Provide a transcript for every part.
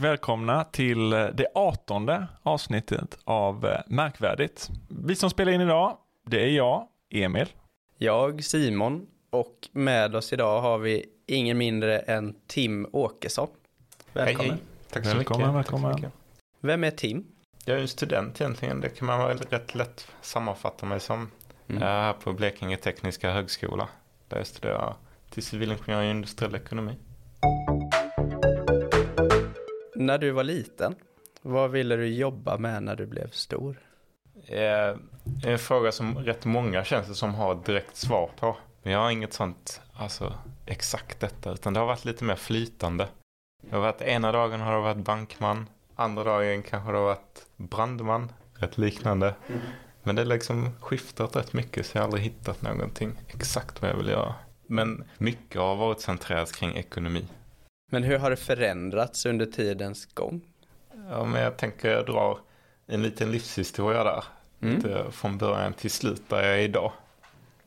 och välkomna till det artonde avsnittet av eh, Märkvärdigt. Vi som spelar in idag, det är jag, Emil. Jag, Simon, och med oss idag har vi ingen mindre än Tim Åkesson. Välkommen. Hej, hej. Tack så Välkommen, mycket. välkommen. Tack så mycket. Vem är Tim? Jag är en student egentligen. Det kan man väl rätt lätt sammanfatta mig som. Mm. Jag är här på Blekinge Tekniska Högskola. Där jag studerar till civilingenjör i industriell ekonomi. När du var liten, vad ville du jobba med när du blev stor? Eh, En fråga som rätt många känns det som har ett direkt svar på. Men jag har inget sånt, alltså exakt detta, utan det har varit lite mer flytande. Det har varit ena dagen har det varit bankman, andra dagen kanske det har varit brandman, rätt liknande. Men det har liksom skiftat rätt mycket så jag har aldrig hittat någonting exakt vad jag vill göra. Men mycket har varit centrerat kring ekonomi. Men hur har det förändrats under tidens gång? Ja, men jag tänker jag drar en liten livshistoria där. Mm. Från början till slut där jag är idag.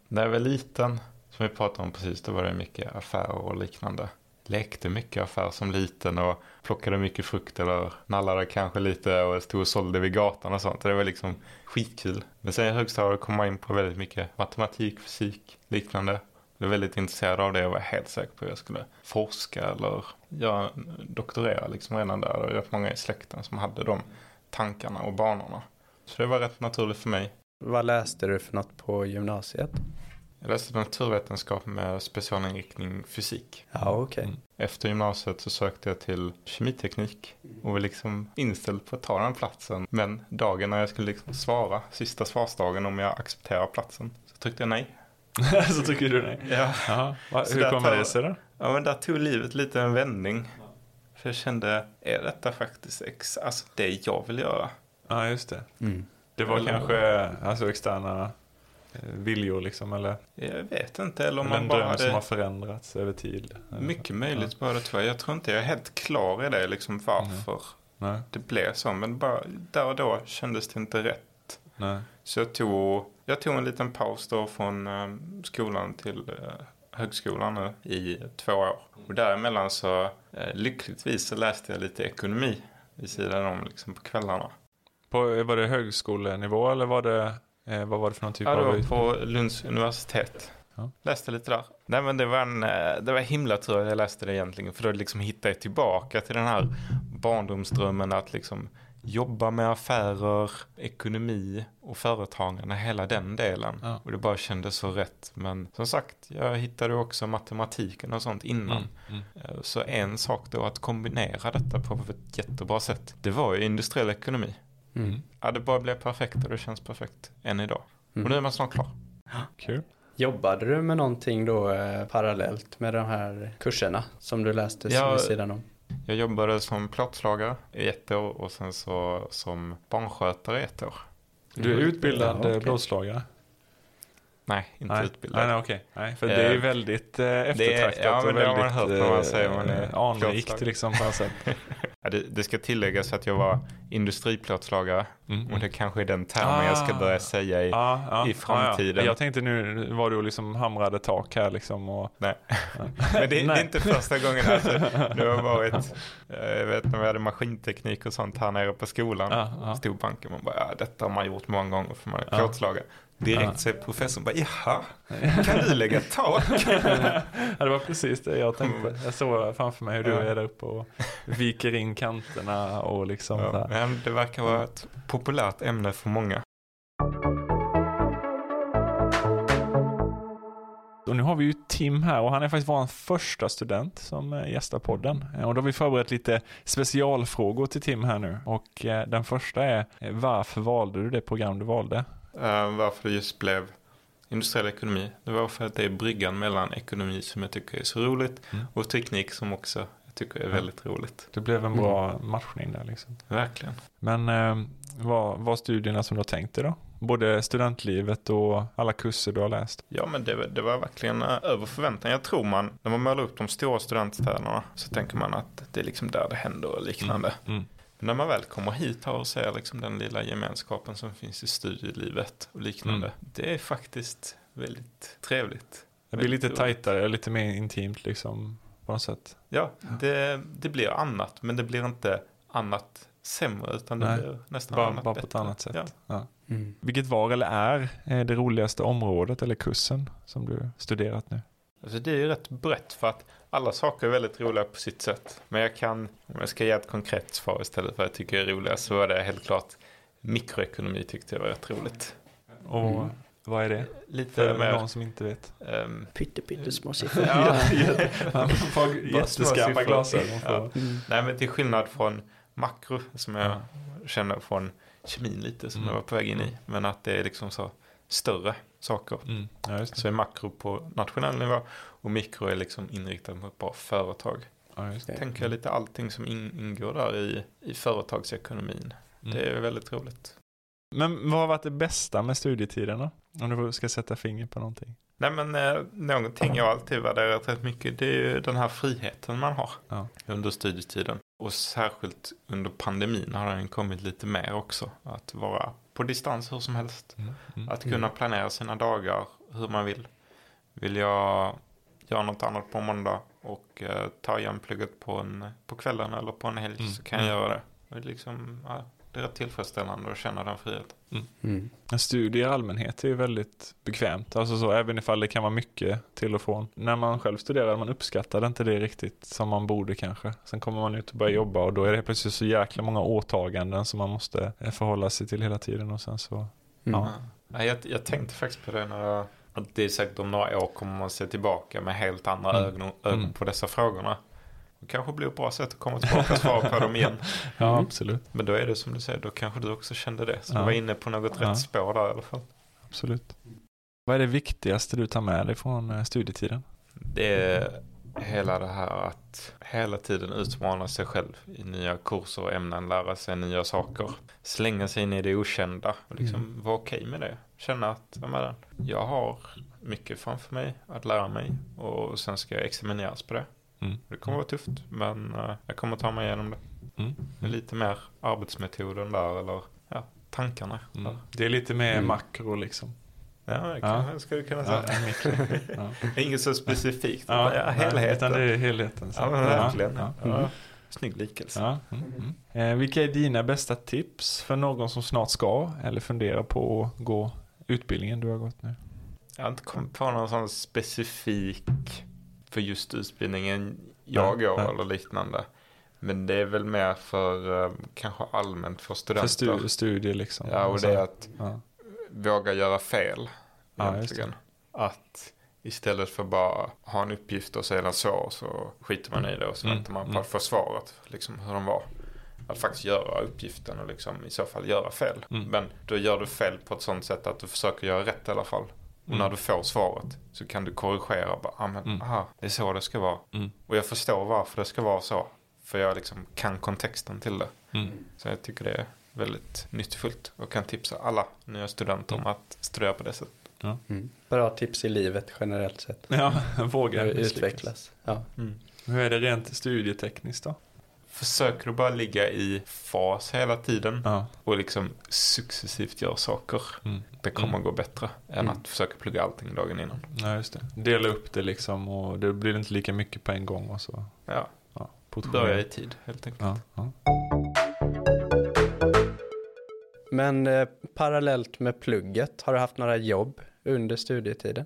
När jag var liten, som vi pratade om precis, då var det mycket affärer och liknande. Lekte mycket affär som liten och plockade mycket frukt eller nallade kanske lite och stod och sålde vid gatan och sånt. Det var liksom skitkul. Men sen i högstadiet kom man in på väldigt mycket matematik, fysik, liknande. Jag var väldigt intresserad av det. Jag var helt säker på att jag skulle forska eller göra, doktorera liksom redan där. Det var rätt många i släkten som hade de tankarna och banorna. Så det var rätt naturligt för mig. Vad läste du för något på gymnasiet? Jag läste naturvetenskap med specialinriktning fysik. Ja, okej. Mm. Efter gymnasiet så sökte jag till kemiteknik och var liksom inställd på att ta den platsen. Men dagen när jag skulle liksom svara, sista svarsdagen om jag accepterar platsen, så tryckte jag nej. Så tycker du nej? Ja, Jaha. Va, hur kommer tar- det sig då? ja men där tog livet lite en vändning. För jag kände, är detta faktiskt ex- alltså det jag vill göra? Ja, just det. Mm. Det var Eller- kanske alltså, externa eh, viljor liksom, eller, Jag vet inte, eller om eller man bara hade... som har förändrats över tid. Mycket möjligt bara tror jag. Jag tror inte jag är helt klar i det liksom varför Nej, det blev så. Men bara där och då kändes det inte rätt. Nej. Så jag tog, jag tog en liten paus då från eh, skolan till eh, högskolan nu i två år. Och däremellan så eh, lyckligtvis så läste jag lite ekonomi vid sidan om liksom på kvällarna. På, var det högskolenivå eller var det, eh, vad var det för någon typ Ja, det av var på Lunds universitet. Ja. Läste lite där. Nej men det var, en, det var himla tur att jag läste det egentligen. För då liksom hittade jag tillbaka till den här barndomsdrömmen att liksom jobba med affärer, ekonomi och företagande, hela den delen. Ja. Och det bara kändes så rätt. Men som sagt, jag hittade också matematiken och sånt innan. Mm, mm. Eh, Så en sak då att kombinera detta på ett jättebra sätt, det var ju industriell ekonomi. Mm. Ja, det bara blev perfekt och det känns perfekt än idag. Mm. Och nu är man snart klar. Kul. Jobbade du med någonting då eh, parallellt med de här kurserna som du läste Ja. vid sidan om? Jag jobbade som plåtslagare i ett år och sen så som barnskötare i ett år. Du är utbildad Ja, ja, okej. plåtslagare? Nej, inte Nej, utbildad. nej, nej okej. Nej, för Eh, det är väldigt eh, eftertraktat ja, men och det har väldigt man hört när man säger man är eh, anrikt liksom på något sätt. Ja, det, det ska tilläggas att jag var industriplåtslagare Mm. och det kanske är den termen jag ska Ah. börja säga i. Ja, ja, i framtiden. Ja, ja. Jag tänkte nu var du liksom hamrade tak här liksom. Och, Nej. Men det, det är inte första gången. Alltså, det har varit, eh, jag vet när vi hade maskinteknik och sånt här nere på skolan. Ja, ja. Stod banken och bara, ja, detta har man gjort många gånger för man är Ja. plåtslagare. Direkt Ja. säger professorn bara, jaha, kan du lägga tak? ja, det var precis det jag tänkte. Jag såg framför mig hur du Ja. är där uppe och viker in kanterna och liksom Ja, här. men det verkar vara ett populärt ämne för många. Och nu har vi ju Tim här och han är faktiskt vår första student som eh, gästar podden. Eh, Och då har vi förberett lite specialfrågor till Tim här nu. Och eh, den första är, varför valde du det program du valde? Eh, varför det just blev industriell ekonomi. Det var för att det är bryggan mellan ekonomi som jag tycker är så roligt Mm. och teknik som också jag tycker är Ja. väldigt roligt. Det blev en bra matchning där liksom. Verkligen. Men eh, vad var studierna som du har tänkt dig då? Både studentlivet och alla kurser du har läst. Ja men det, var- det var verkligen eh, över förväntan. Jag tror man, när man målar upp de stora studentstäderna så tänker man att det är liksom där det händer och liknande. Mm. Men när man väl kommer hit här och ser liksom den lilla gemenskapen som finns i studielivet och liknande. Mm. Det är faktiskt väldigt trevligt. Det blir lite tajtare, lite mer intimt liksom. på något sätt. Ja, det, det blir annat, men det blir inte annat sämre, utan det Nej, blir nästan Bara, annat bara på bättre. ett annat sätt. Ja. Ja. Mm. Vilket var eller är eh, det roligaste området eller kursen som du studerat nu? Alltså det är ju rätt brett för att alla saker är väldigt roliga på sitt sätt. Men jag kan, om jag ska ge ett konkret svar istället för vad jag tycker är roligast så är det helt klart mikroekonomi tyckte jag var rätt roligt. Och Mm. vad är det? Lite För mer... någon som inte vet. ehm, Pytte, pyttesmå siffror. ja, Man får jätteskarpa siffror. glasögon. Ja. Mm. Nej men till skillnad från makro som jag Ja. känner från kemin lite som Mm. jag var på väg in i. Men att det är liksom så större saker. Mm. Ja. Så är makro på nationell nivå och mikro är liksom inriktat på ett bra företag. Ja. Tänker jag lite allting som in, ingår där i, i företagsekonomin. Mm. Det är väldigt roligt. Men vad har varit det bästa med studietiden då? Om du ska sätta finger på någonting. Nej men eh, någonting jag alltid värderat rätt mycket det är ju den här friheten man har Ja. under studietiden. Och särskilt under pandemin har den kommit lite mer också. Att vara på distans hur som helst. Mm. Att kunna planera sina dagar hur man vill. Vill jag göra något annat på måndag och eh, ta igen plugget på, en, på kvällen eller på en helg Mm. så kan jag Mm. göra det. Och liksom, ja, det är rätt tillfredsställande att känna den friheten. Mm. Men Studier i allmänhet är ju väldigt bekvämt. Alltså så, även ifall det kan vara mycket till och från. När man själv studerar, man uppskattar inte det riktigt som man borde kanske. Sen kommer man ut och börjar jobba och då är det plötsligt så jäkla många åtaganden som man måste eh, förhålla sig till hela tiden och sen så. Mm. Ja. Ja, jag, jag tänkte faktiskt på det när jag, att det är säkert om några år kommer man se tillbaka med helt andra Mm. ögon, ögon Mm. på dessa frågorna. Det kanske blir ett bra sätt att komma tillbaka och svara på dem igen. Ja, Mm. absolut. Men då är det som du säger, då kanske du också kände det. Så Ja. du var inne på något Ja. rätt spår där i alla fall. absolut. Vad är det viktigaste du tar med dig från eh, studietiden? Det är hela det här att hela tiden utmana sig själv i nya kurser och ämnen, lära sig nya saker. Slänga sig in i det okända och liksom Mm. vara okej med det. Känna att jag har mycket framför mig att lära mig och sen ska jag examineras på det. Mm. Det kommer vara tufft men eh, jag kommer ta mig igenom det. Mm. Med lite mer arbetsmetoden där eller ja, tankarna. Mm. Det är lite mer Mm. makro liksom. Ja, det Ja. kanske skulle du kunna Ja, säga. mikro. Ja. Inget så specifikt. Ja, Ja, ja, nej, helheten. Utan det är helheten. så. Ja, men verkligen. Ja, Ja, ja. Snygg likelse. Ja, mm, mm. Eh, vilka är dina bästa tips för någon som snart ska eller funderar på att gå utbildningen du har gått nu? Jag har inte kommit på någon sån specifik för just utbildningen jag går nej. eller liknande. Men det är väl mer för eh, kanske allmänt för studenter. För stu- studier liksom. Ja, och Alltså, det är att ja. våga göra fel. Ja, Egentligen. Att istället för bara ha en uppgift och sedan så, så skiter man i det och så Mm, väntar man på mm. att få svaret. Liksom hur de var. Att faktiskt göra uppgiften och liksom i så fall göra fel. Mm. Men då gör du fel på ett sånt sätt att du försöker göra rätt i alla fall. Och Mm. när du får svaret så kan du korrigera. Bara, ah, men, Mm. aha, det är så det ska vara. Mm. Och jag förstår varför det ska vara så. För jag liksom kan kontexten till det. Mm. Så jag tycker det är väldigt nyttfullt och kan tipsa alla nya studenter om Mm. att studera på det sättet. Mm. Bra tips i livet generellt sett. Ja, våga utvecklas. Ja. Hur är det rent studietekniskt då? Försöker du bara ligga i fas hela tiden Ja. och liksom successivt göra saker. Mm. Det kommer Mm. gå bättre än Mm. att försöka plugga allting dagen innan. ja, just det. Dela upp det liksom och det blir inte lika mycket på en gång och så. Ja, Ja, börja i tid helt enkelt. Ja, ja. Men eh, parallellt med plugget, har du haft några jobb under studietiden?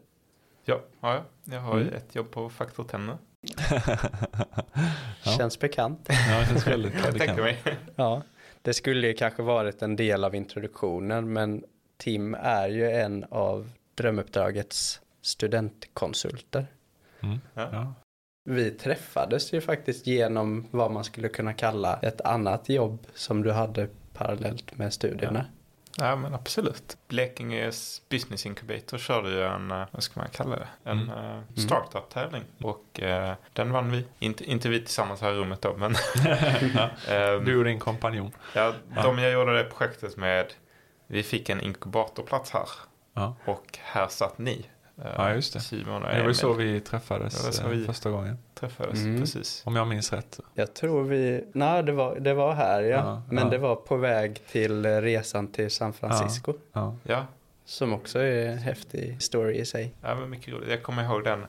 Ja, ja, ja. jag har Mm. ett jobb på Faktor Tenner. Känns bekant. ja, det känns väldigt bekant. Ja, det skulle ju kanske varit en del av introduktionen, men Tim är ju en av Drömuppdragets studentkonsulter. Mm. Ja. Ja. Vi träffades ju faktiskt genom vad man skulle kunna kalla ett annat jobb som du hade parallellt med studierna. Ja men absolut. Blekinges Business Incubator körde ju en, eh, vad ska man kalla det, en Mm. eh, startup-tävling. Och eh, den vann vi. Inte, inte vi tillsammans här i rummet då men. ehm, Du och din kompanjon. ja, Ja. de jag gjorde det projektet med, vi fick en inkubatorplats här. Ja. Och här satt ni. Eh, Ja, just det. Simon och Det var ju så vi träffades Det var så eh, vi- första gången. träffades. Mm. Precis. Om jag minns rätt. Jag tror vi, nej det var, det var här ja, Ja, men ja. det var på väg till eh, resan till San Francisco. Ja. Ja, Som också är en häftig story i sig. ja men mycket roligt. Jag kommer ihåg den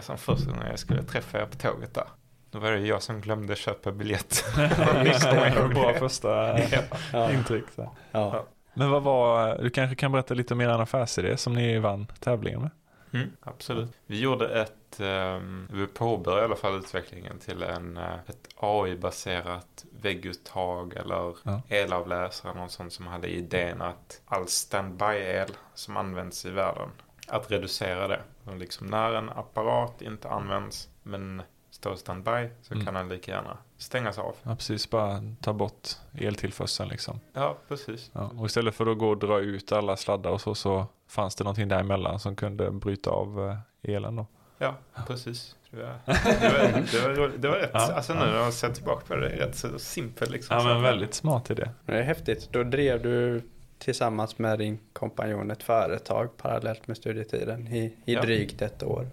som första gången jag skulle träffa er på tåget där. Då var det jag som glömde köpa biljett. Det, bra första Ja. intryck. Så. Ja. Men vad var, du kanske kan berätta lite mer om affärsidé som ni vann tävlingen med? Mm, absolut. Vi gjorde ett, um, vi påbörjade i alla fall utvecklingen till en, eh, ett AI-baserat vägguttag eller Ja. elavläsare, något sånt som hade idén att all standby-el som används i världen, att reducera det. Liksom när en apparat inte används men står standby så Mm. kan den lika gärna stängas av. Ja, precis, bara ta bort eltillförseln liksom. Ja, precis. Ja, och istället för att gå och dra ut alla sladdar och så, så fanns det någonting däremellan som kunde bryta av eh, elen då. Ja, precis. Det var, det var, det var, det var rätt, Ja, alltså nu när jag ser tillbaka på det, det är rätt så simpelt liksom. Ja, men väldigt smart idé. Det är häftigt. Då drev du tillsammans med din kompanjon ett företag parallellt med studietiden i, i Ja. drygt ett år.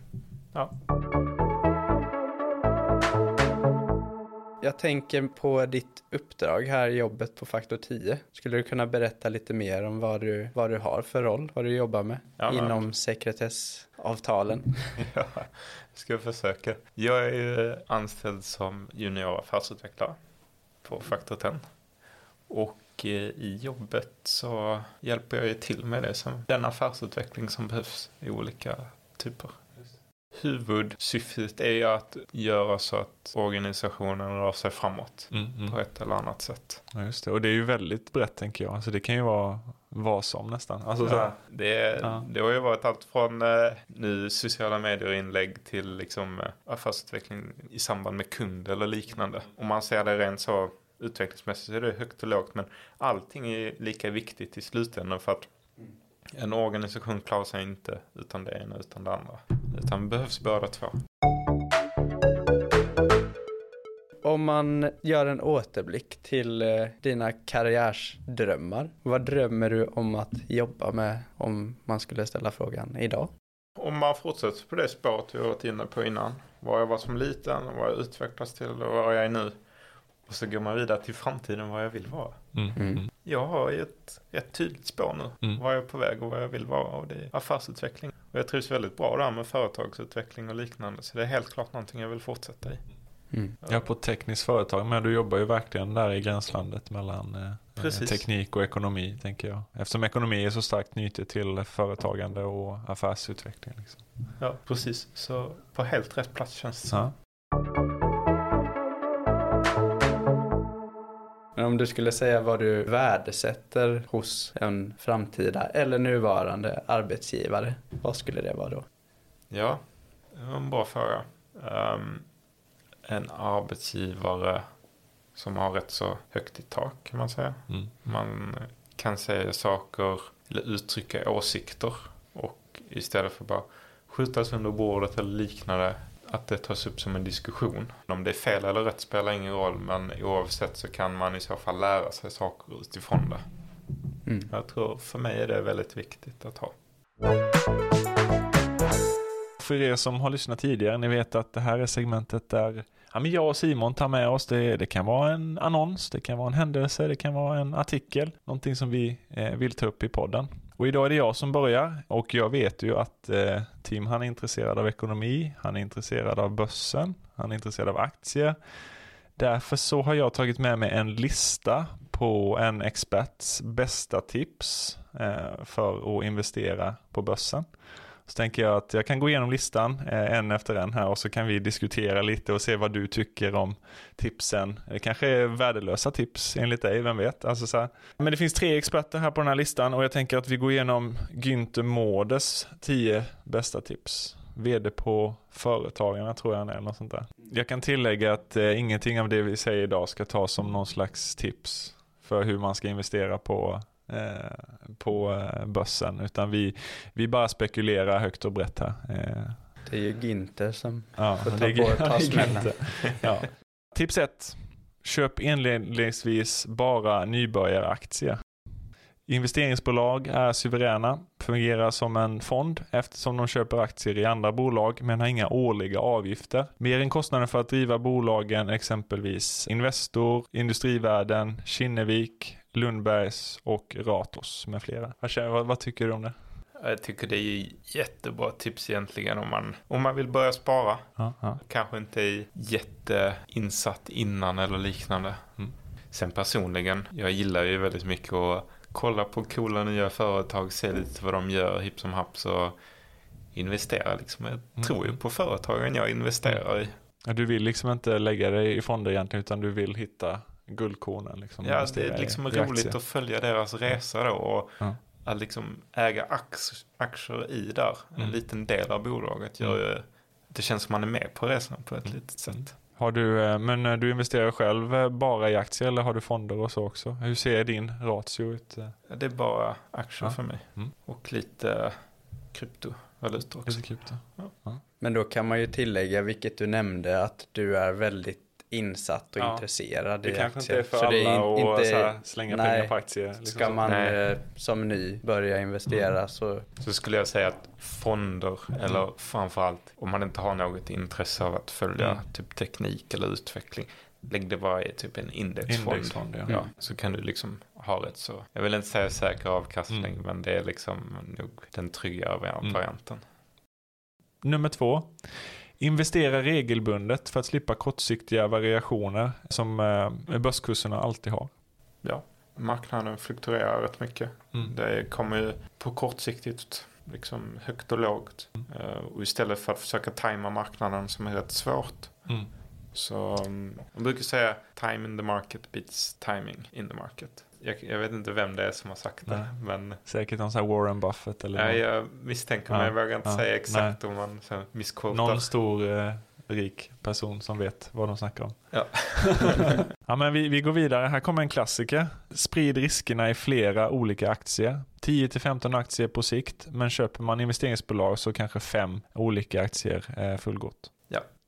Ja. Jag tänker på ditt uppdrag här, jobbet på Faktor 10. Skulle du kunna berätta lite mer om vad du, vad du har för roll, vad du jobbar med Ja, men- inom sekretessavtalen? Ja, jag ska försöka. Jag är ju anställd som junior affärsutvecklare på Factor 10. Och eh, i jobbet så hjälper jag ju till med det som den affärsutveckling som behövs i olika typer. Huvudsyftet är ju att göra så att organisationen rör sig framåt Mm, mm. på ett eller annat sätt. Ja, just det. Och det är ju väldigt brett tänker jag. Alltså det kan ju vara vad som nästan. Alltså, så Ja, det, Ja. det har ju varit allt från eh, nu sociala medier-inlägg till liksom, eh, affärsutveckling i samband med kund eller liknande. Om man ser det rent så utvecklingsmässigt så är det högt och lågt men allting är lika viktigt i slutändan för att en organisation klarar sig inte utan det ena utan det andra. Utan behövs båda två. Om man gör en återblick till eh, dina karriärsdrömmar. Vad drömmer du om att jobba med om man skulle ställa frågan idag? Om man fortsätter på det spåret vi varit inne på innan. Var jag var som liten, vad jag utvecklas till och var jag är nu. Och så går man vidare till framtiden vad jag vill vara. mm, Mm. mm. Jag har ju ett, ett tydligt spår nu. Mm. Var jag är på väg och vad jag vill vara. Och det är affärsutveckling. Och jag trivs väldigt bra där med företagsutveckling och liknande. Så det är helt klart någonting jag vill fortsätta i. Mm. Ja, på ett tekniskt företag. Men du jobbar ju verkligen där i gränslandet mellan eh, Precis. teknik och ekonomi, tänker jag. Eftersom ekonomi är så starkt knutet till företagande och affärsutveckling. Liksom. Ja, precis. Så på helt rätt plats känns det. Ja. Men om du skulle säga vad du värdesätter hos en framtida eller nuvarande arbetsgivare, vad skulle det vara då? Ja, det var en bra fråga. Ehm, en arbetsgivare som har rätt så högt i tak kan man säga. Mm. Man kan säga saker eller uttrycka åsikter och istället för bara skjutas under bordet eller liknande att det tas upp som en diskussion. Om det är fel eller rätt spelar ingen roll men oavsett så kan man i så fall lära sig saker utifrån det. Mm. Jag tror för mig är det väldigt viktigt att ha. För er som har lyssnat tidigare, ni vet att det här är segmentet där ja, men jag och Simon tar med oss. Det, det kan vara en annons, det kan vara en händelse, det kan vara en artikel. Någonting som vi eh, vill ta upp i podden. Och idag är det jag som börjar och jag vet ju att eh, Tim han är intresserad av ekonomi, han är intresserad av börsen, han är intresserad av aktier. Därför så har jag tagit med mig en lista på en experts bästa tips eh, för att investera på börsen. Så tänker jag att jag kan gå igenom listan eh, en efter en här och så kan vi diskutera lite och se vad du tycker om tipsen. Det kanske är värdelösa tips enligt dig, vem vet? Alltså så här. Men det finns tre experter här på den här listan och jag tänker att vi går igenom Günther Mårdes tio bästa tips. VD på Företagarna tror jag han är, eller något sånt där. Jag kan tillägga att eh, ingenting av det vi säger idag ska tas som någon slags tips för hur man ska investera på eh, på eh, börsen utan vi, vi bara spekulerar högt och brett här. Eh, Det är ju Günther som ja, Får ta det på- ta smällen. ja. Tips 1. Köp inledningsvis bara nybörjaraktier. Investeringsbolag är suveräna, fungerar som en fond eftersom de köper aktier i andra bolag men har inga årliga avgifter. Mer än kostnaden för att driva bolagen exempelvis Investor, Industrivärden, Kinnevik, Lundbergs och Ratos med flera. Vad, känner- vad, vad tycker du om det? Jag tycker det är jättebra tips egentligen om man, om man vill börja spara. Ja, ja. Kanske inte är jätteinsatt innan eller liknande. Mm. Sen personligen, jag gillar ju väldigt mycket att kolla på coola nya företag, se lite vad de gör hipp som haps och investera liksom. Jag Mm. tror ju på företagen jag investerar i. Ja, Du vill liksom inte lägga dig i fonder egentligen utan du vill hitta guldkornen. Liksom, Ja, det är liksom i roligt att följa deras resa då och Ja. att liksom äga ax- aktier i där, en Mm. liten del av bolaget gör ju, det känns som man är med på resan på ett Mm. litet sätt. Har du, eh, men eh, du investerar själv eh, bara i aktier eller har du fonder och så också? Hur ser din ratio ut? Ja, Det är bara aktier Ja. för mig. Mm. Och lite kryptovalutor också. Lite krypto. Men då kan man ju tillägga, vilket du nämnde, att du är väldigt insatt och Ja. intresserad Det i kanske aktier. inte är för Så alla det är att inte- här, slänga nej. pengar på aktier. Liksom Ska så. man Nej. eh, som ny börja investera Mm. så Så skulle jag säga att fonder, eller framförallt om man inte har något intresse av att följa Mm. typ teknik eller utveckling. Lägg det bara i typ en indexfond. Indexfond, ja. Ja, så kan du liksom ha rätt så, jag vill inte säga säker avkastning, Mm. men det är liksom nog den tryggare vari- Mm. varianten. Nummer två. Investera regelbundet för att slippa kortsiktiga variationer som eh, börskurserna alltid har. Ja, marknaden fluktuerar rätt mycket. Mm. Det kommer ju på kortsiktigt liksom högt och lågt. Mm. Eh, Och istället för att försöka tajma marknaden som är rätt svårt. Mm. Så um, jag brukar säga time in the market beats timing in the market. Jag, jag vet inte vem det är som har sagt det. Nej. Men Säkert någon sån här Warren Buffett eller ja, någon, jag misstänker Ja, men jag vågar inte ja, säga exakt om man missquotar. någon stor eh, rik person som vet vad de snackar om. Ja. ja, men vi, vi går vidare. Här kommer en klassiker. Sprid riskerna i flera olika aktier. 10-15 aktier på sikt, men köper man investeringsbolag så kanske fem olika aktier är fullgott.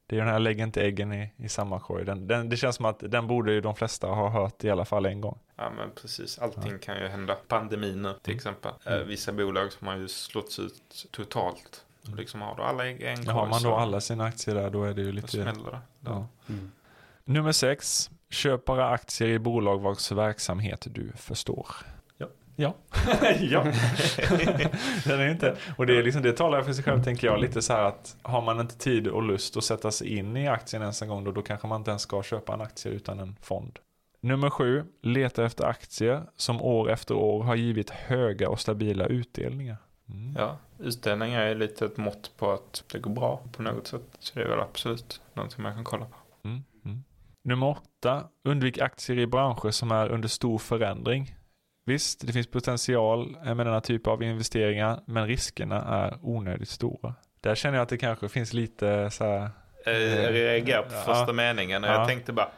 Ja. Det är den här lägg inte äggen i, i samma korg. Den, den, det känns som att den borde ju de flesta ha hört i alla fall en gång. Ja men precis, allting kan ju hända. Pandemin nu till Mm. exempel. Mm. Eh, vissa bolag som har ju slått ut totalt. Och liksom har då alla ägg i en Men har korg man då alla sina aktier där då är det ju Då lite... smäller det. Ja. Mm. Nummer sex. Köp bara aktier i bolag vars verksamhet du förstår. Ja. Ja. Den är inte. Och det, är liksom, det talar för sig själv tänker jag. Lite så här att har man inte tid och lust att sätta sig in i aktien ens en gång då, då kanske man inte ens ska köpa en aktie utan en fond. Nummer sju. Leta efter aktier som år efter år har givit höga och stabila utdelningar. Mm. Ja, utdelningar är lite ett mått på att det går bra på något sätt. Så det är väl absolut någonting man kan kolla på. Mm, mm. Nummer åtta. Undvik aktier i branscher som är under stor förändring. Visst, det finns potential med denna typ av investeringar, men riskerna är onödigt stora. Där känner jag att det kanske finns lite så här, Jag reagerar på Ja. första meningen och Ja. jag tänkte bara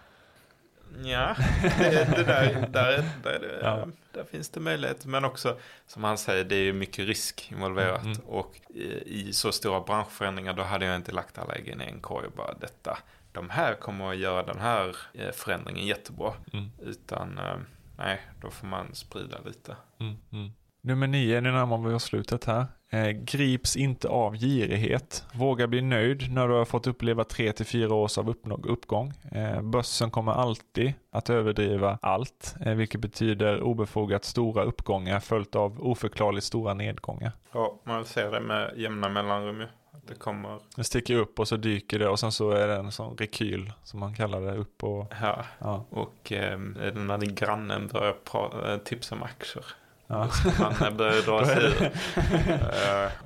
Ja, det, det där, där, där, Ja. där finns det möjlighet. Men också, som han säger, det är ju mycket risk involverat. Mm. Och i, i så stora branschförändringar, då hade jag inte lagt alla äggen i en korg och bara detta. De här kommer att göra den här eh, förändringen jättebra. mm, Utan, eh, nej, då får man sprida lite. mm, mm. Nummer nio, nu närmar vi oss slutet här. Eh, grips inte av girighet. Våga bli nöjd när du har fått uppleva 3-4 års av uppgång. Eh, börsen kommer alltid att överdriva allt, eh, vilket betyder obefogat stora uppgångar följt av oförklarligt stora nedgångar. Ja, man ser det med jämna mellanrum ju. Det kommer, Det sticker upp och så dyker det och sen så är det en sån rekyl som man kallar det upp och ja. ja. Och eh, när din grannen börjar pra- eh, tipsa om aktier. ja. Man eh, börjar dra sig ur.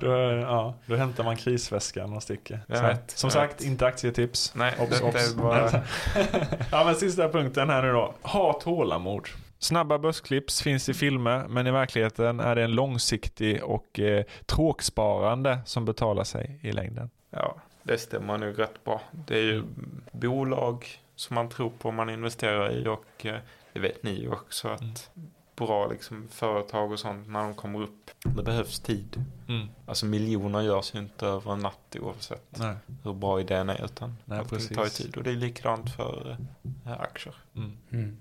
då, ja, då hämtar man krisväskan och sticker. Så, vet, som sagt, vet. inte aktietips. Nej, Obs, obs. bara... ja men sista punkten här nu då. Ha tålamod. Snabba börsklipps finns i filmer men i verkligheten är det en långsiktig och eh, tråksparande som betalar sig i längden. Ja, det stämmer nog rätt bra. Det är ju bolag som man tror på man investerar i och eh, det vet ni ju också att Mm. bra liksom, företag och sånt när de kommer upp, det behövs tid. Alltså miljoner görs ju inte över en natt oavsett Nej. hur bra idén är utan Nej, allting precis. tar ju tid och det är likadant för eh, aktier. Mm.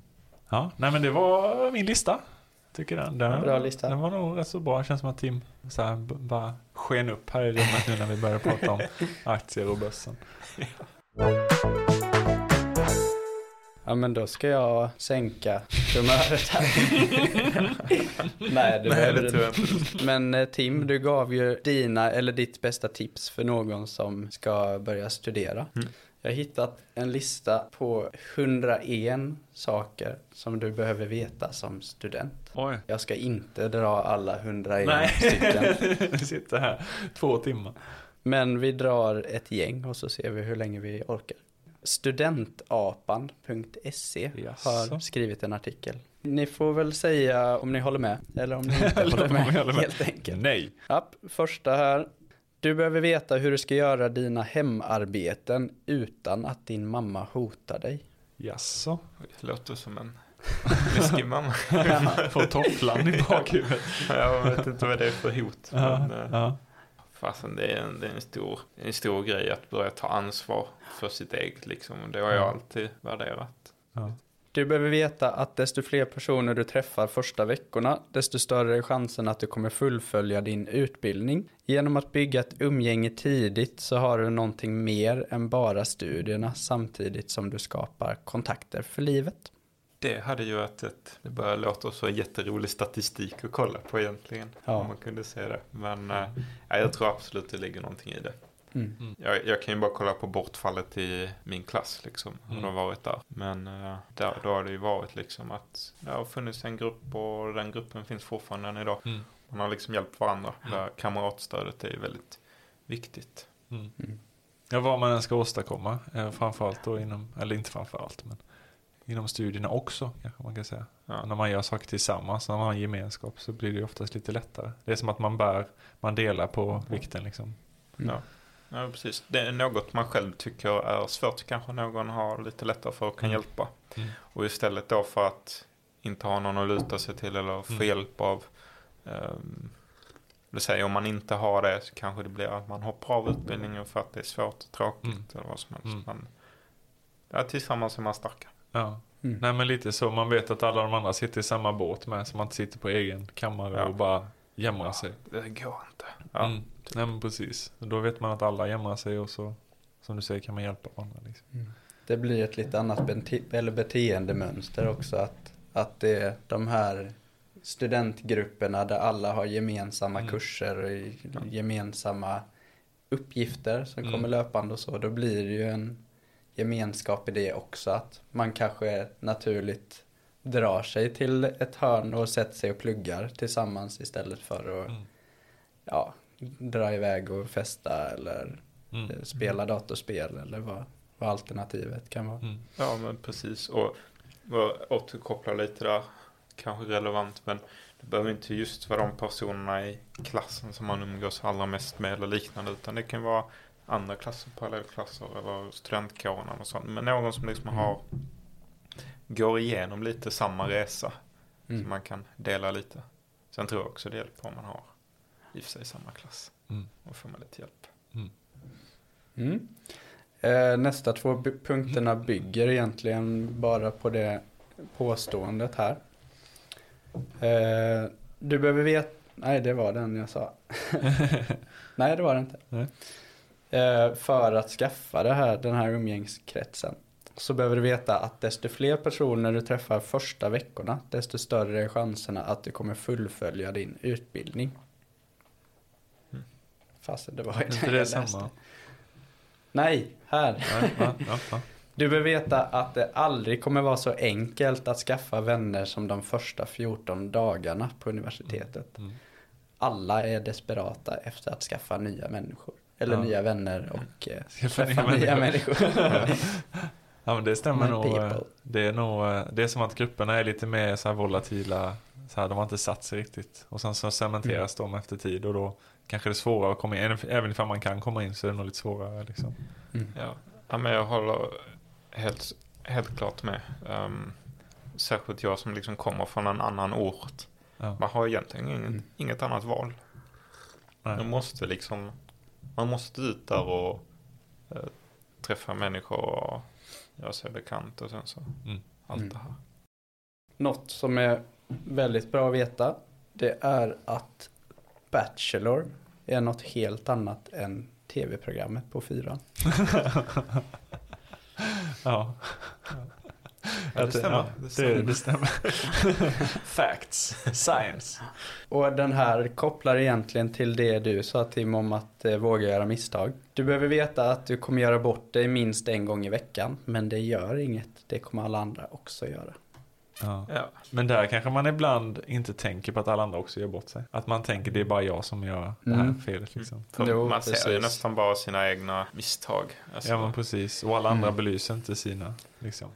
Ja, nej men det var min lista. Tycker den. den Bra lista. Den var nog rätt så bra. Det känns som att Tim så här, bara sken upp här i rummet nu när vi börjar prata om aktier och börsen. Ja men då ska jag sänka humöret här. Nej, det Nej, det tror jag inte. Men eh, Tim, du gav ju dina, eller ditt bästa tips för någon som ska börja studera. Mm. Jag har hittat en lista på 101 saker som du behöver veta som student. Oj. Jag ska inte dra alla 101 Nej, stycken. vi sitter här två timmar. Men vi drar ett gäng och så ser vi hur länge vi orkar. Studentapan.se Jaså? har skrivit en artikel. Ni får väl säga om ni håller med eller om ni inte håller med, håller med. helt enkelt. Nej. Ja, första här. Du behöver veta hur du ska göra dina hemarbeten utan att din mamma hotar dig. Jaså? Det låter som en läskig mamma. Får tofflan i bakhuvudet. Jag vet inte vad det är för hot. Ja, Men, eh, ja. fasen, det är, en, det är en, stor, en stor grej att börja ta ansvar för sitt eget. Liksom. Det har jag Ja. alltid värderat. ja. Du behöver veta att desto fler personer du träffar första veckorna, desto större är chansen att du kommer fullfölja din utbildning. Genom att bygga ett umgänge tidigt så har du någonting mer än bara studierna samtidigt som du skapar kontakter för livet. Det hade ju varit ett, det börjar låta så jätterolig statistik att kolla på egentligen. Ja. Om man kunde se det. Men ja, jag tror absolut det ligger någonting i det. Mm. Jag, jag kan ju bara kolla på bortfallet i min klass liksom. Hur Mm. de har varit där. Men eh, där, då har det ju varit liksom att det har funnits en grupp och den gruppen finns fortfarande än idag. Mm. Man har liksom hjälpt varandra. Där kamratstödet är ju väldigt viktigt. Mm. Mm. Ja, vad man än ska åstadkomma. eh, Framförallt då inom, eller inte framförallt, men inom studierna också kanske man kan säga. Ja. När man gör saker tillsammans, när man har en gemenskap så blir det ju oftast lite lättare. Det är som att man bär, man delar på vikten liksom. Mm. Ja. Ja, precis. Det är något man själv tycker är svårt. Kanske någon har lite lättare för och kan Mm. hjälpa. Mm. Och istället då för att inte ha någon att luta sig till eller få Mm. hjälp av. Um, det säger om man inte har det så kanske det blir att man hoppar av utbildningen för att det är svårt och tråkigt Mm. eller vad som helst. Mm. Men ja, tillsammans är man starka. Ja. Mm. Nej men lite så, man vet att alla de andra sitter i samma båt med, så man inte sitter på egen kammare Ja. och bara jämrar sig. Det går inte. Ja. Mm. Nej men precis. Då vet man att alla jämrar sig och så, som du säger, kan man hjälpa varandra. Liksom. Det blir ett lite annat bete- eller beteendemönster också att, att det är de här studentgrupperna där alla har gemensamma Mm. kurser och gemensamma uppgifter som Mm. kommer löpande och så. Då blir det ju en gemenskap i det också att man kanske naturligt drar sig till ett hörn och sätter sig och pluggar tillsammans istället för att Mm. ja, dra iväg och festa eller Mm. eh, spela datorspel eller vad, vad alternativet kan vara. Mm. Ja men precis. Och, och återkoppla lite där. Kanske relevant men det behöver inte just vara de personerna i klassen som man umgås allra mest med eller liknande. Utan det kan vara andra klasser, parallellklasser eller studentkåren och sånt. Men någon som liksom har går igenom lite samma resa. Så Mm. man kan dela lite. Sen tror jag också det hjälper om man har i och för sig samma klass. Mm. Då får man lite hjälp. Mm. Eh, nästa två punkterna bygger egentligen bara på det påståendet här. Eh, du behöver veta, nej det var den jag sa. nej det var det inte. Nej. Eh, för att skaffa det här, den här umgängskretsen så behöver du veta att desto fler personer du träffar första veckorna desto större är chanserna att du kommer fullfölja din utbildning. Mm. Fast det var ju den det jag läste. samma? Nej, här. Ja, ja, ja, ja. Du behöver veta att det aldrig kommer vara så enkelt att skaffa vänner som de första 14 dagarna på universitetet. Mm. Alla är desperata efter att skaffa nya människor. Eller nya vänner och eh, Skaffa nya nya människor. Ja men det stämmer My nog. eh, people. Det är nog, eh, det är som att grupperna är lite mer så här volatila. Så här, de har inte satt sig riktigt. Och sen så cementeras de efter tid och då kanske det är svårare att komma in. Även- ifall man kan komma in så är det nog lite svårare liksom. Mm. Ja, ja men jag håller helt, helt klart med. Um, särskilt jag som liksom kommer från en annan ort. Ja. Man har egentligen inget, Mm. inget annat val. Nej. Man måste liksom, man måste ut där och eh, träffa människor och göra sig bekant och sen så Mm. allt Mm. det här. Något som är väldigt bra att veta det är att Bachelor är något helt annat än tv-programmet på fyran. ja. Ja, det stämmer. ja, Det det stämmer. Facts. Science. Och den här kopplar egentligen till det du sa Tim om att eh, våga göra misstag. Du behöver veta att du kommer göra bort dig minst en gång i veckan. Men det gör inget. Det kommer alla andra också göra. Ja. Ja. Men där kanske man ibland inte tänker på att alla andra också gör bort sig. Att man tänker det är bara jag som gör det här Mm. felet liksom. För Jo, man ser ju precis. nästan bara sina egna misstag. Alltså, Ja men precis. Och alla andra Mm. belyser inte sina liksom.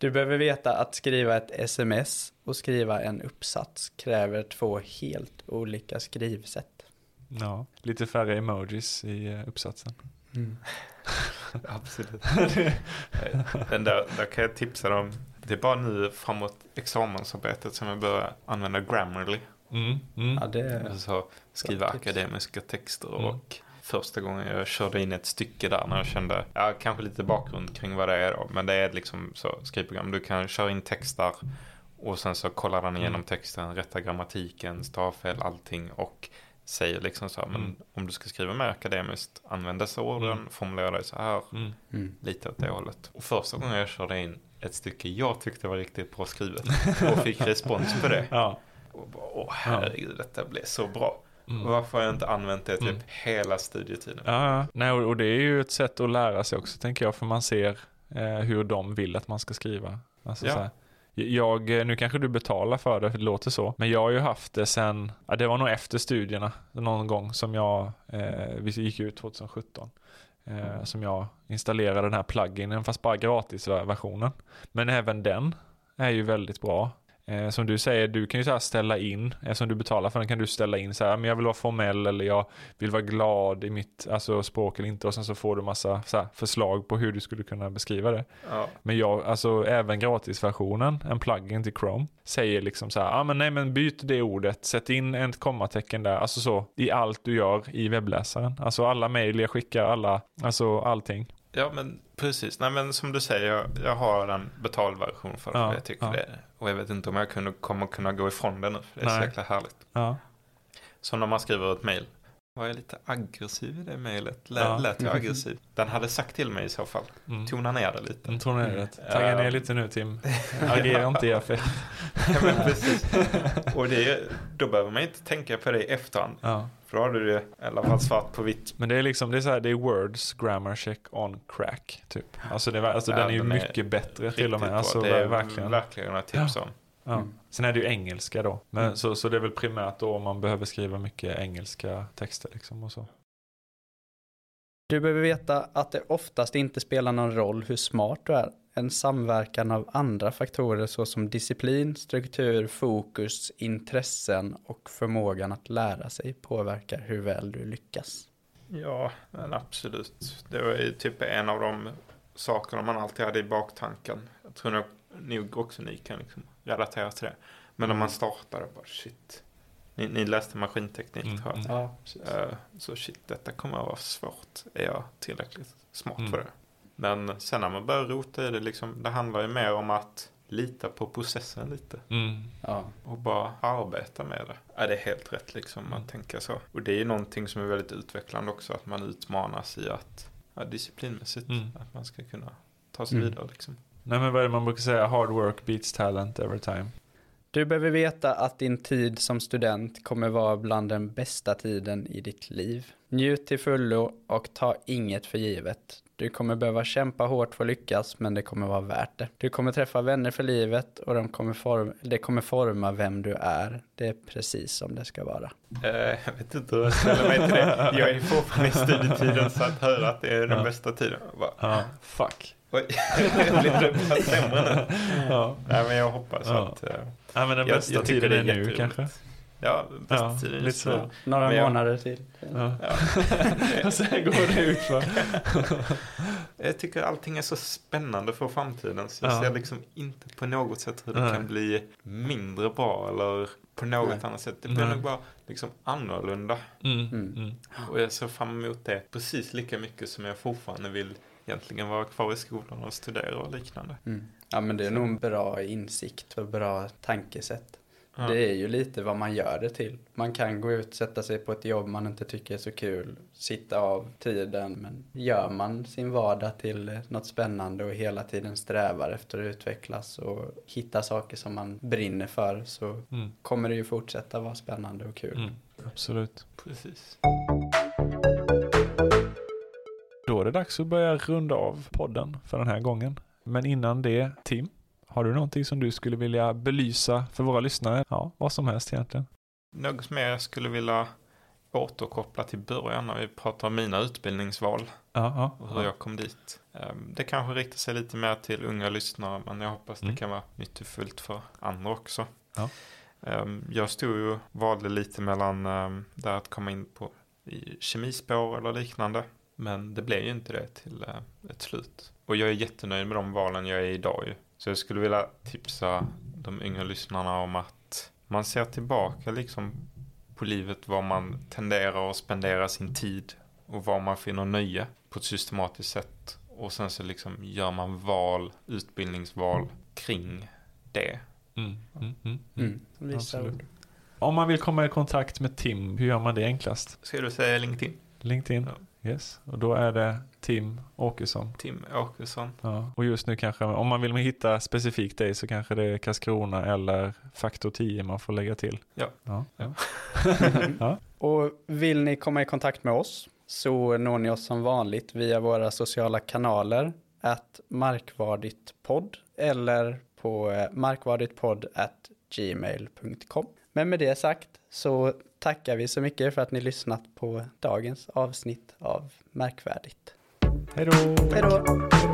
Du behöver veta att skriva ett sms och skriva en uppsats kräver två helt olika skrivsätt. Ja, lite färre emojis i eh, uppsatsen. Absolut. Den där, där kan jag tipsa dem. Det är bara nu framåt examensarbetet som jag börjar använda Grammarly. Mm, mm. Ja, det Alltså skriva akademiska texter Mm. och första gången jag körde in ett stycke där när jag kände, ja kanske lite bakgrund kring vad det är då, men det är liksom så skrivprogram. Du kan köra in text där och sen så kollar den igenom Mm. texten, rättar grammatiken, stavfel, allting och säger liksom så här, men Mm. om du ska skriva mer akademiskt, använd dessa orden, Mm. formulera dig så här. Mm. lite åt det hållet. Och första gången jag körde in ett stycke jag tyckte var riktigt bra skrivet och fick respons på det. Ja. Och bara, åh herregud, detta blev så bra. Mm. Varför har jag inte använt det typ Mm. hela studietiden? Ja, nej, och det är ju ett sätt att lära sig också tänker jag, för man ser eh, hur de vill att man ska skriva. Alltså, Ja. jag, nu kanske du betalar för det, för det låter så, men jag har ju haft det sen, ja, det var nog efter studierna någon gång som jag, eh, vi gick ut 2017. Eh, som jag installerade den här pluginen, fast bara gratisversionen. Men även den är ju väldigt bra. Eh, som du säger, du kan ju så ställa in, eftersom du betalar för den kan du ställa in så här, men jag vill vara formell eller jag vill vara glad i mitt alltså, språk eller inte och sen så får du massa så här, förslag på hur du skulle kunna beskriva det. Ja. Men jag, alltså även gratisversionen, en plugin till Chrome, säger liksom så här, ah, men nej men byt det ordet, sätt in ett kommatecken där, alltså så, i allt du gör i webbläsaren. Alltså alla mejl jag skickar, alla, alltså allting. Ja, men precis. Nej, men som du säger, jag, jag har en betalversion för det. Ja, för jag tycker ja. det. Och jag vet inte om jag kunde, kommer kunna gå ifrån det nu. För det är så Nej. jäkla härligt. Ja. Som när man skriver ett mejl. Var jag lite aggressiv i det mejlet? Lät, Ja. lät jag aggressiv? Den hade sagt till mig i så fall. Mm. Tona ner det lite. Mm, tror ni det? Tagga Ja. ner lite nu Tim. Agera inte i affekt. Ja, men precis. Och det, då behöver man inte tänka på det i efterhand. Ja. För då har du det i alla fall svart på vitt. Men det är liksom, det är så här, det är words grammar check on crack, typ. Alltså, det, alltså Ja, den är ju den är mycket bättre till och med. Alltså det är verkligen. verkligen ett tips om. Ja. Mm. Sen är det ju engelska då. Men, Mm. så, så det är väl primärt då om man behöver skriva mycket engelska texter liksom och så. Du behöver veta att det oftast inte spelar någon roll hur smart du är. En samverkan av andra faktorer såsom disciplin, struktur, fokus, intressen och förmågan att lära sig påverkar hur väl du lyckas. Ja, men absolut. Det var ju typ en av de sakerna man alltid hade i baktanken. Jag tror nog, nog också ni kan liksom relatera till det. Men när man startade bara shit. Ni, ni läste maskinteknik Mm, tror jag. mm. Ja. Eh, Så shit, detta kommer att vara svårt. Är jag tillräckligt smart Mm. för det? Men sen när man börjar rota i det, liksom, det handlar ju mer om att lita på processen lite. Mm. Ja. Och bara arbeta med det. Ja, det är helt rätt liksom att tänka så. Och det är ju någonting som är väldigt utvecklande också. Att man utmanas i att, ja, disciplinmässigt, Mm. att man ska kunna ta sig Mm. vidare liksom. Nej men vad är det man brukar säga? Hard work beats talent every time. Du behöver veta att din tid som student kommer vara bland den bästa tiden i ditt liv. Njut till fullo och ta inget för givet. Du kommer behöva kämpa hårt för att lyckas, men det kommer vara värt det. Du kommer träffa vänner för livet och de kommer form- det kommer forma vem du är. Det är precis som det ska vara. Eh, jag vet inte hur jag ställer mig till det. Jag är fortfarande i studietiden så att höra att det är den Ja. bästa tiden. Bara, Ja, fuck. Oj, blir det bara sämre nu? Ja. Nej men jag hoppas Ja. att... eh, ja men den jag- bästa jag tycker tiden det är nu jätteroligt. kanske. Ja, bästa Ja, tiden lite så. Några Men jag- månader till. Ja. Ja. Sen går det ut för. Jag tycker allting är så spännande för framtiden så jag Ja. ser liksom inte på något sätt hur det Nej. kan bli mindre bra eller på något Nej. annat sätt. Det blir Nej. nog bara liksom annorlunda. Mm. Mm. Mm. Och jag ser fram emot det precis lika mycket som jag fortfarande vill egentligen vara kvar i skolan och studera och liknande. Mm. Ja, men det är nog en bra insikt och bra tankesätt. Ja. Det är ju lite vad man gör det till. Man kan gå ut, sätta sig på ett jobb man inte tycker är så kul, sitta av tiden. Men gör man sin vardag till något spännande och hela tiden strävar efter att utvecklas och hitta saker som man brinner för så Mm. kommer det ju fortsätta vara spännande och kul. Mm. Absolut. Precis. Det dags att börja runda av podden för den här gången. Men innan det, Tim, har du någonting som du skulle vilja belysa för våra lyssnare? Ja, vad som helst egentligen. Något mer jag skulle vilja återkoppla till början när vi pratar om mina utbildningsval Ja, ja. och hur jag kom dit. Ehm, Det kanske riktar sig lite mer till unga lyssnare men jag hoppas Mm. det kan vara nyttofullt för andra också. Ja. Ehm, Jag stod ju valde lite mellan ehm, där att komma in på i kemispår eller liknande. Men det blev ju inte det till eh, ett slut. Och jag är jättenöjd med de valen jag är idag ju. Så jag skulle vilja tipsa de yngre lyssnarna om att man ser tillbaka liksom på livet var man tenderar att spendera sin tid och var man finner nöje på ett systematiskt sätt. Och sen så liksom gör man val, utbildningsval kring det. Mm, mm, mm, mm. Mm. Visa Absolut. ord. Om man vill komma i kontakt med Tim, hur gör man det enklast? Ska du säga LinkedIn? LinkedIn? Yes. Och då är det Tim Åkesson. Tim Åkesson. Ja. Och just nu kanske, om man vill hitta specifikt dig så kanske det är Karlskrona eller Faktor 10 man får lägga till. Ja. Ja. Ja. ja. Och vill ni komma i kontakt med oss så når ni oss som vanligt via våra sociala kanaler att markvarditpodd eller på eh, markvarditpodd at gmail.com. Men med det sagt så tackar vi så mycket för att ni lyssnat på dagens avsnitt av Märkvärdigt. Hej då! Hej då!